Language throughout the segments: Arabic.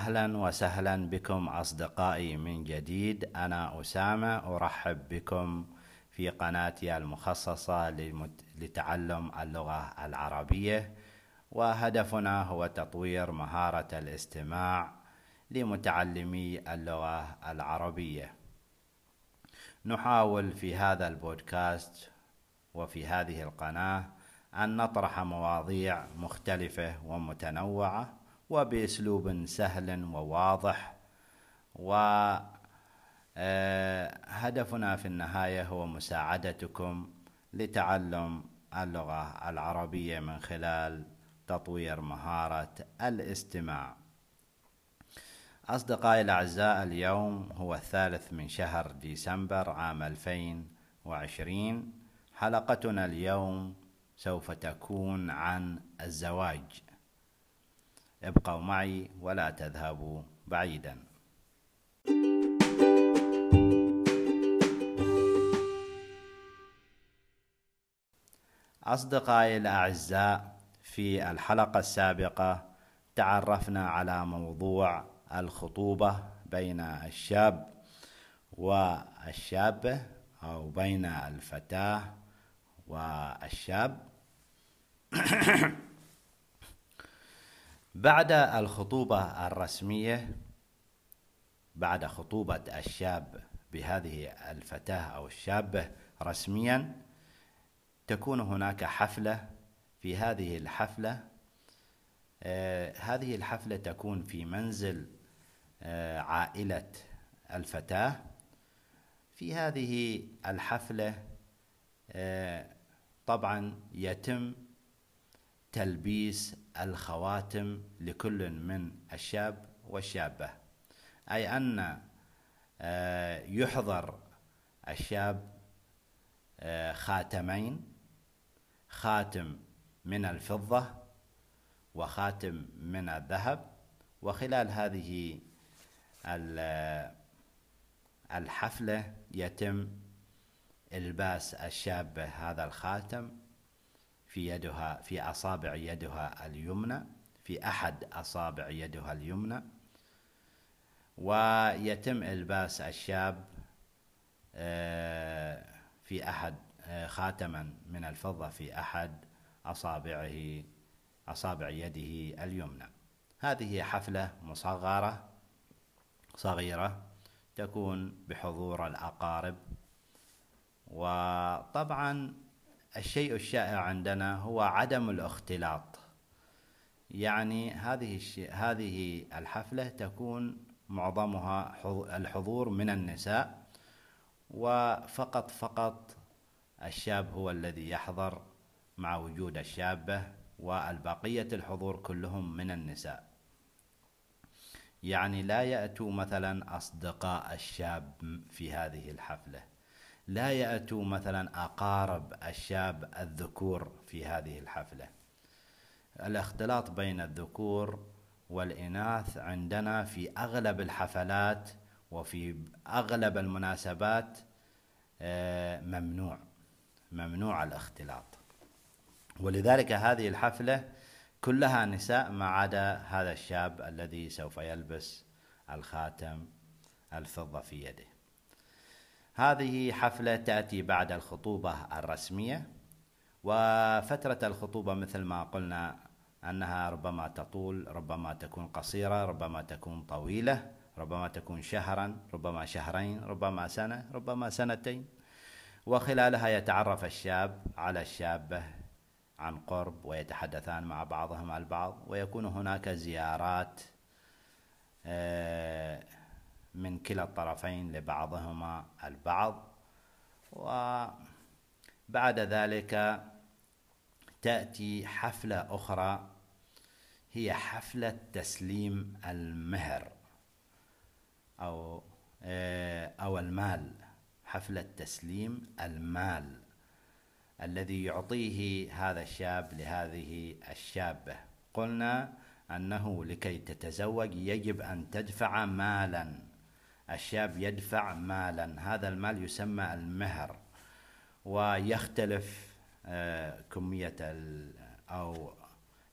أهلا وسهلا بكم أصدقائي من جديد. أنا أسامة أرحب بكم في قناتي المخصصة لتعلم اللغة العربية. وهدفنا هو تطوير مهارة الاستماع لمتعلمي اللغة العربية. نحاول في هذا البودكاست وفي هذه القناة أن نطرح مواضيع مختلفة ومتنوعة وبأسلوب سهل وواضح. وهدفنا آه، في النهاية هو مساعدتكم لتعلم اللغة العربية من خلال تطوير مهارة الاستماع. أصدقائي الأعزاء اليوم هو الثالث من شهر ديسمبر عام 2020 حلقتنا اليوم سوف تكون عن الزواج. ابقوا معي ولا تذهبوا بعيدا. أصدقائي الأعزاء في الحلقة السابقة تعرفنا على موضوع الخطوبة بين الشاب والشابة أو بين الفتاة والشاب. بعد الخطوبة الرسمية بعد خطوبة الشاب بهذه الفتاة أو الشابة رسميا تكون هناك حفلة. في هذه الحفلة آه هذه الحفلة تكون في منزل آه عائلة الفتاة. في هذه الحفلة آه طبعا يتم تلبيس الخواتم لكل من الشاب والشابة. أي أن آه، يحضر الشاب آه، خاتمين خاتم من الفضة وخاتم من الذهب. وخلال هذه الحفلة يتم إلباس الشابة هذا الخاتم في يدها في أصابع يدها اليمنى في أحد أصابع يدها اليمنى. ويتم إلباس الشاب آه، في أحد آه، خاتما من الفضة في أحد أصابعه أصابع يده اليمنى. هذه حفلة مصغرة صغيرة تكون بحضور الأقارب. وطبعا الشيء الشائع عندنا هو عدم الاختلاط. يعني هذه هذه الحفلة تكون معظمها الحضور من النساء وفقط فقط الشاب هو الذي يحضر مع وجود الشابة والبقية الحضور كلهم من النساء. يعني لا يأتوا مثلا أصدقاء الشاب في هذه الحفلة. لا يأتوا مثلا أقارب الشاب الذكور في هذه الحفلة. الاختلاط بين الذكور والإناث عندنا في أغلب الحفلات وفي أغلب المناسبات آه، ممنوع ممنوع الاختلاط. ولذلك هذه الحفلة كلها نساء ما عدا هذا الشاب الذي سوف يلبس الخاتم الفضة في يده. هذه حفلة تأتي بعد الخطوبة الرسمية وفترة الخطوبة مثل ما قلنا أنها ربما تطول ربما تكون قصيرة ربما تكون طويلة ربما تكون شهرا ربما شهرين ربما سنة ربما سنتين. وخلالها يتعرف الشاب على الشابة عن قرب ويتحدثان مع بعضهم البعض ويكون هناك زيارات آه من كلا الطرفين لبعضهما البعض. وبعد ذلك تأتي حفلة أخرى هي حفلة تسليم المهر أو آه، أو المال حفلة تسليم المال الذي يعطيه هذا الشاب لهذه الشابة. قلنا أنه لكي تتزوج يجب أن تدفع مالا. الشاب يدفع مالا. هذا المال يسمى المهر ويختلف آه، كمية أو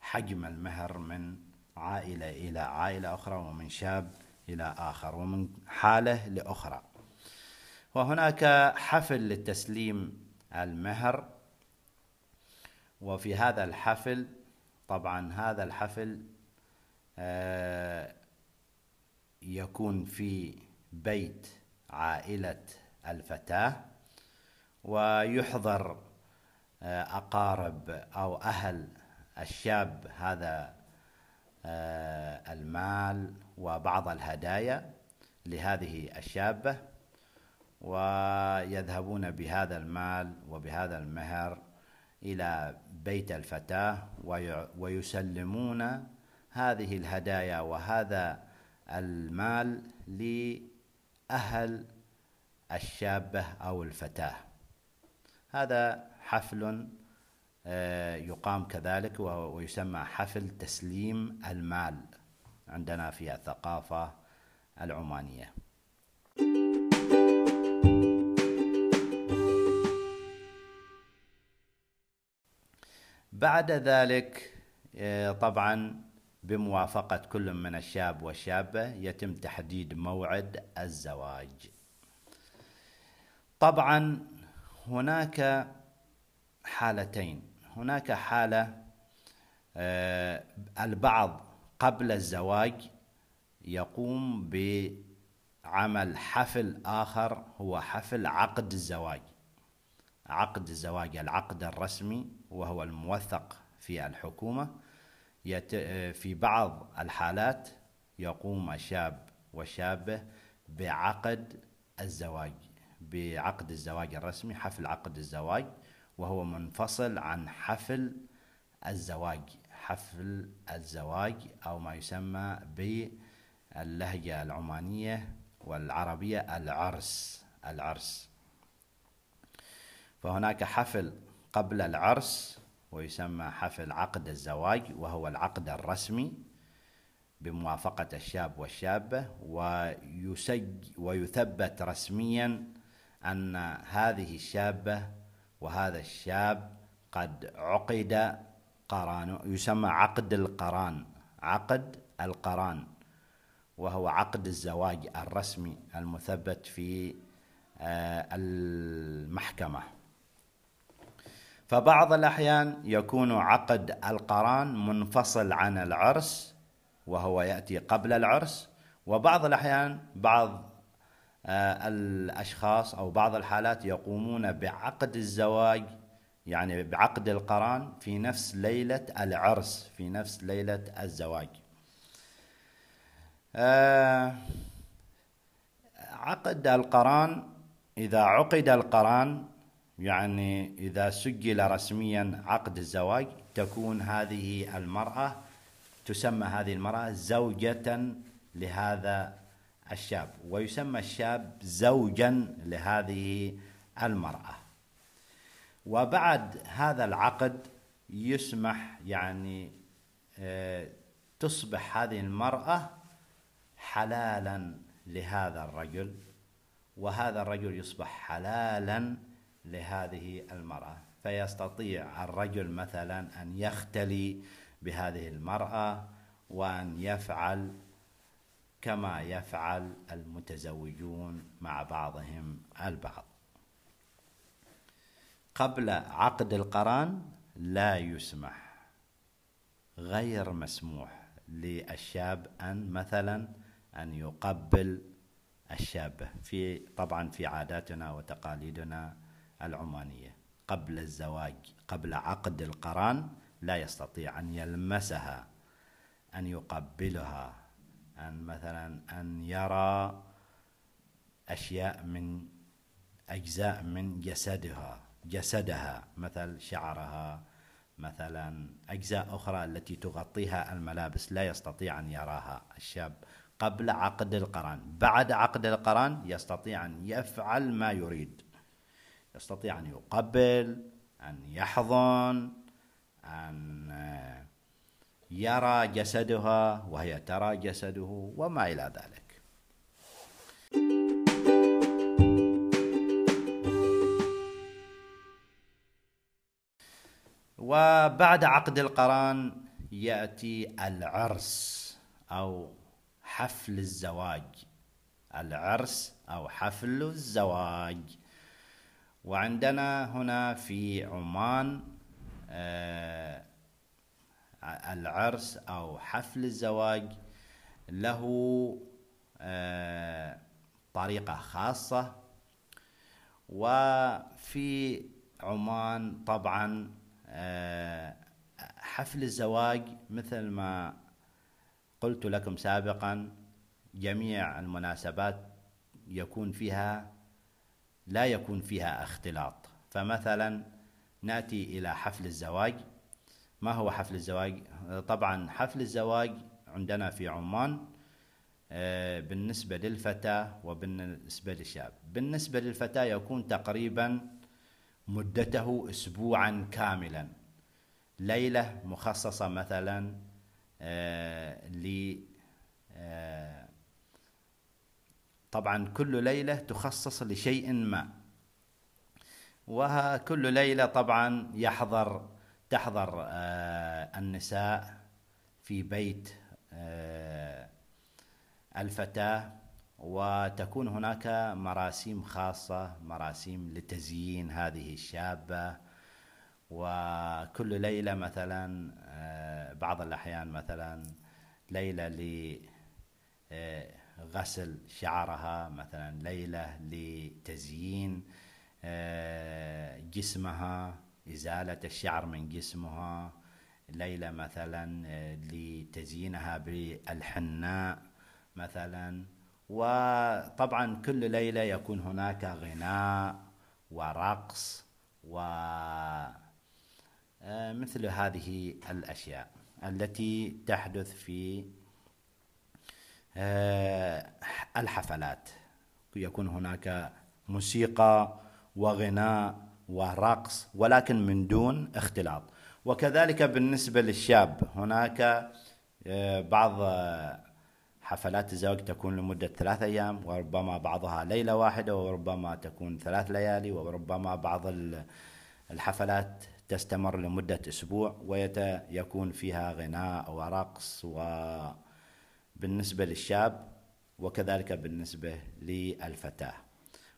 حجم المهر من عائلة إلى عائلة أخرى ومن شاب إلى آخر ومن حالة لأخرى. وهناك حفل لتسليم المهر. وفي هذا الحفل طبعا هذا الحفل آه، يكون في بيت عائلة الفتاة ويحضر آه، أقارب أو أهل الشاب هذا آه، المال وبعض الهدايا لهذه الشابة ويذهبون بهذا المال وبهذا المهر إلى بيت الفتاة ويسلمون هذه الهدايا وهذا المال لأهل الشابة أو الفتاة. هذا حفل آه، يقام كذلك ويسمى حفل تسليم المال. عندنا في الثقافة العمانية. بعد ذلك آه، طبعا بموافقة كل من الشاب والشابة يتم تحديد موعد الزواج. طبعا هناك حالتين. هناك حالة آه، البعض قبل الزواج يقوم بعمل حفل آخر هو حفل عقد الزواج. عقد الزواج العقد الرسمي وهو الموثق في الحكومة. في بعض الحالات يقوم الشاب والشابة بعقد الزواج بعقد الزواج الرسمي حفل عقد الزواج وهو منفصل عن حفل الزواج حفل الزواج أو ما يسمى باللهجة العمانية والعربية العرس العرس. فهناك حفل قبل العرس ويسمى حفل عقد الزواج وهو العقد الرسمي بموافقة الشاب والشابة ويسج ويثبت رسميا أن هذه الشابة وهذا الشاب قد عقد قران يسمى عقد القران عقد القران وهو عقد الزواج الرسمي المثبت في آه، المحكمة. فبعض الأحيان يكون عقد القران منفصل عن العرس وهو يأتي قبل العرس وبعض الأحيان بعض آه، الأشخاص أو بعض الحالات يقومون بعقد الزواج يعني بعقد القران في نفس ليلة العرس في نفس ليلة الزواج. آه، عقد القران إذا عقد القران يعني إذا سجل رسميا عقد الزواج تكون هذه المرأة تسمى هذه المرأة زوجة لهذا الشاب ويسمى الشاب زوجا لهذه المرأة. وبعد هذا العقد يسمح يعني آه، تصبح هذه المرأة حلالا لهذا الرجل وهذا الرجل يصبح حلالا لهذه المرأة. فيستطيع الرجل مثلا أن يختلي بهذه المرأة وأن يفعل كما يفعل المتزوجون مع بعضهم البعض. قبل عقد القران لا يسمح غير مسموح للشاب أن مثلا أن يقبل الشابة في طبعا في عاداتنا وتقاليدنا العمانية. قبل الزواج قبل عقد القران لا يستطيع أن يلمسها أن يقبلها أن مثلا أن يرى أشياء من أجزاء من جسدها جسدها مثل شعرها مثلا أجزاء أخرى التي تغطيها الملابس لا يستطيع أن يراها الشاب قبل عقد القران. بعد عقد القران يستطيع أن يفعل ما يريد. يستطيع أن يقبل أن يحضن أن يرى جسدها وهي ترى جسده وما إلى ذلك. وبعد عقد القران يأتي العرس أو حفل الزواج. العرس أو حفل الزواج. وعندنا هنا في عمان آه، العرس أو حفل الزواج له آه، طريقة خاصة. وفي عمان طبعا آه، حفل الزواج مثل ما قلت لكم سابقا جميع المناسبات يكون فيها لا يكون فيها اختلاط. فمثلا نأتي إلى حفل الزواج. ما هو حفل الزواج؟ طبعا حفل الزواج عندنا في عمان آه، بالنسبة للفتاة وبالنسبة للشاب. بالنسبة للفتاة يكون تقريبا مدته أسبوعا كاملا. ليلة مخصصة مثلا آه، ل آه، طبعا كل ليلة تخصص لشيء ما. وكل ليلة طبعا يحضر تحضر النساء في بيت الفتاة وتكون هناك مراسيم خاصة مراسيم لتزيين هذه الشابة. وكل ليلة مثلا آه، بعض الأحيان مثلا ليلة لغسل آه، شعرها مثلا ليلة لتزيين آه، جسمها إزالة الشعر من جسمها ليلة مثلا لتزيينها بالحناء مثلا. وطبعا كل ليلة يكون هناك غناء ورقص و آه، مثل هذه الأشياء التي تحدث في آه، الحفلات. يكون هناك موسيقى وغناء ورقص ولكن من دون اختلاط. وكذلك بالنسبة للشاب هناك آه، بعض حفلات الزواج تكون لمدة ثلاث أيام وربما بعضها ليلة واحدة وربما تكون ثلاث ليالي وربما بعض الحفلات تستمر لمدة أسبوع ويكون فيها غناء ورقص وبالنسبة للشاب وكذلك بالنسبة للفتاة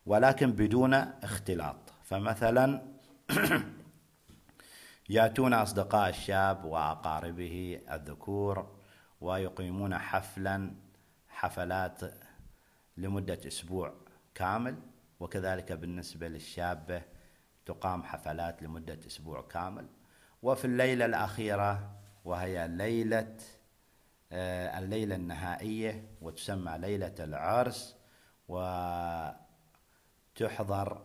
ولكن بدون اختلاط. فمثلا يأتون أصدقاء الشاب وأقاربه الذكور ويقيمون حفلا حفلات لمدة أسبوع كامل وكذلك بالنسبة للشابة تقام حفلات لمدة أسبوع كامل. وفي الليلة الأخيرة وهي ليلة آه، الليلة النهائية وتسمى ليلة العرس وتحضر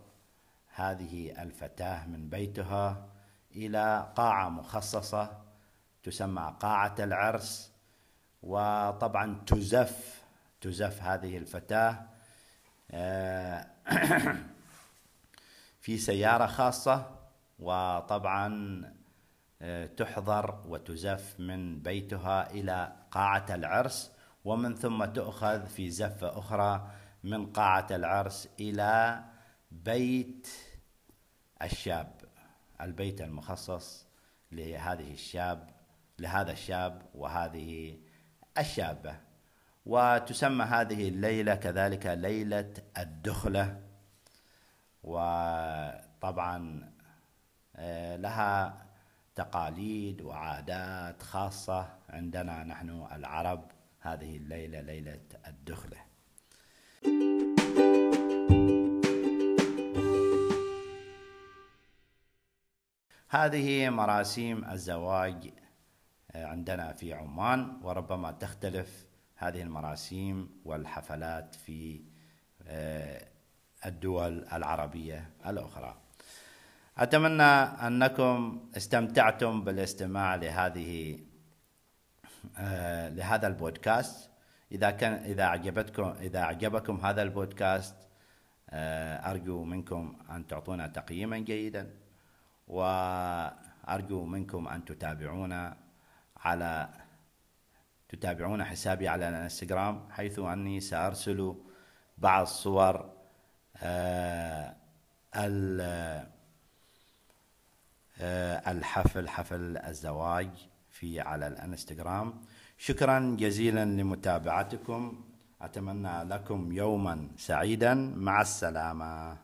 هذه الفتاة من بيتها إلى قاعة مخصصة تسمى قاعة العرس. وطبعا تزف تزف هذه الفتاة آه، في سيارة خاصة وطبعا آه، تحضر وتزف من بيتها إلى قاعة العرس ومن ثم تؤخذ في زفة أخرى من قاعة العرس إلى بيت الشاب البيت المخصص لهذه الشاب لهذا الشاب وهذه الشابة. وتسمى هذه الليلة كذلك ليلة الدخلة. وطبعا آه، لها تقاليد وعادات خاصة عندنا نحن العرب هذه الليلة ليلة الدخلة. هذه مراسيم الزواج عندنا في عمان وربما تختلف هذه المراسيم والحفلات في آه، الدول العربية الأخرى. أتمنى أنكم استمتعتم بالاستماع لهذه آه، لهذا البودكاست. إذا كان إذا أعجبتكم إذا أعجبكم هذا البودكاست آه، أرجو منكم أن تعطونا تقييما جيدا وأرجو منكم أن تتابعونا على تتابعون حسابي على الانستغرام حيث أني سأرسل بعض صور آه، الحفل حفل الزواج في على الانستغرام. شكرا جزيلا لمتابعتكم. أتمنى لكم يوما سعيدا. مع السلامة.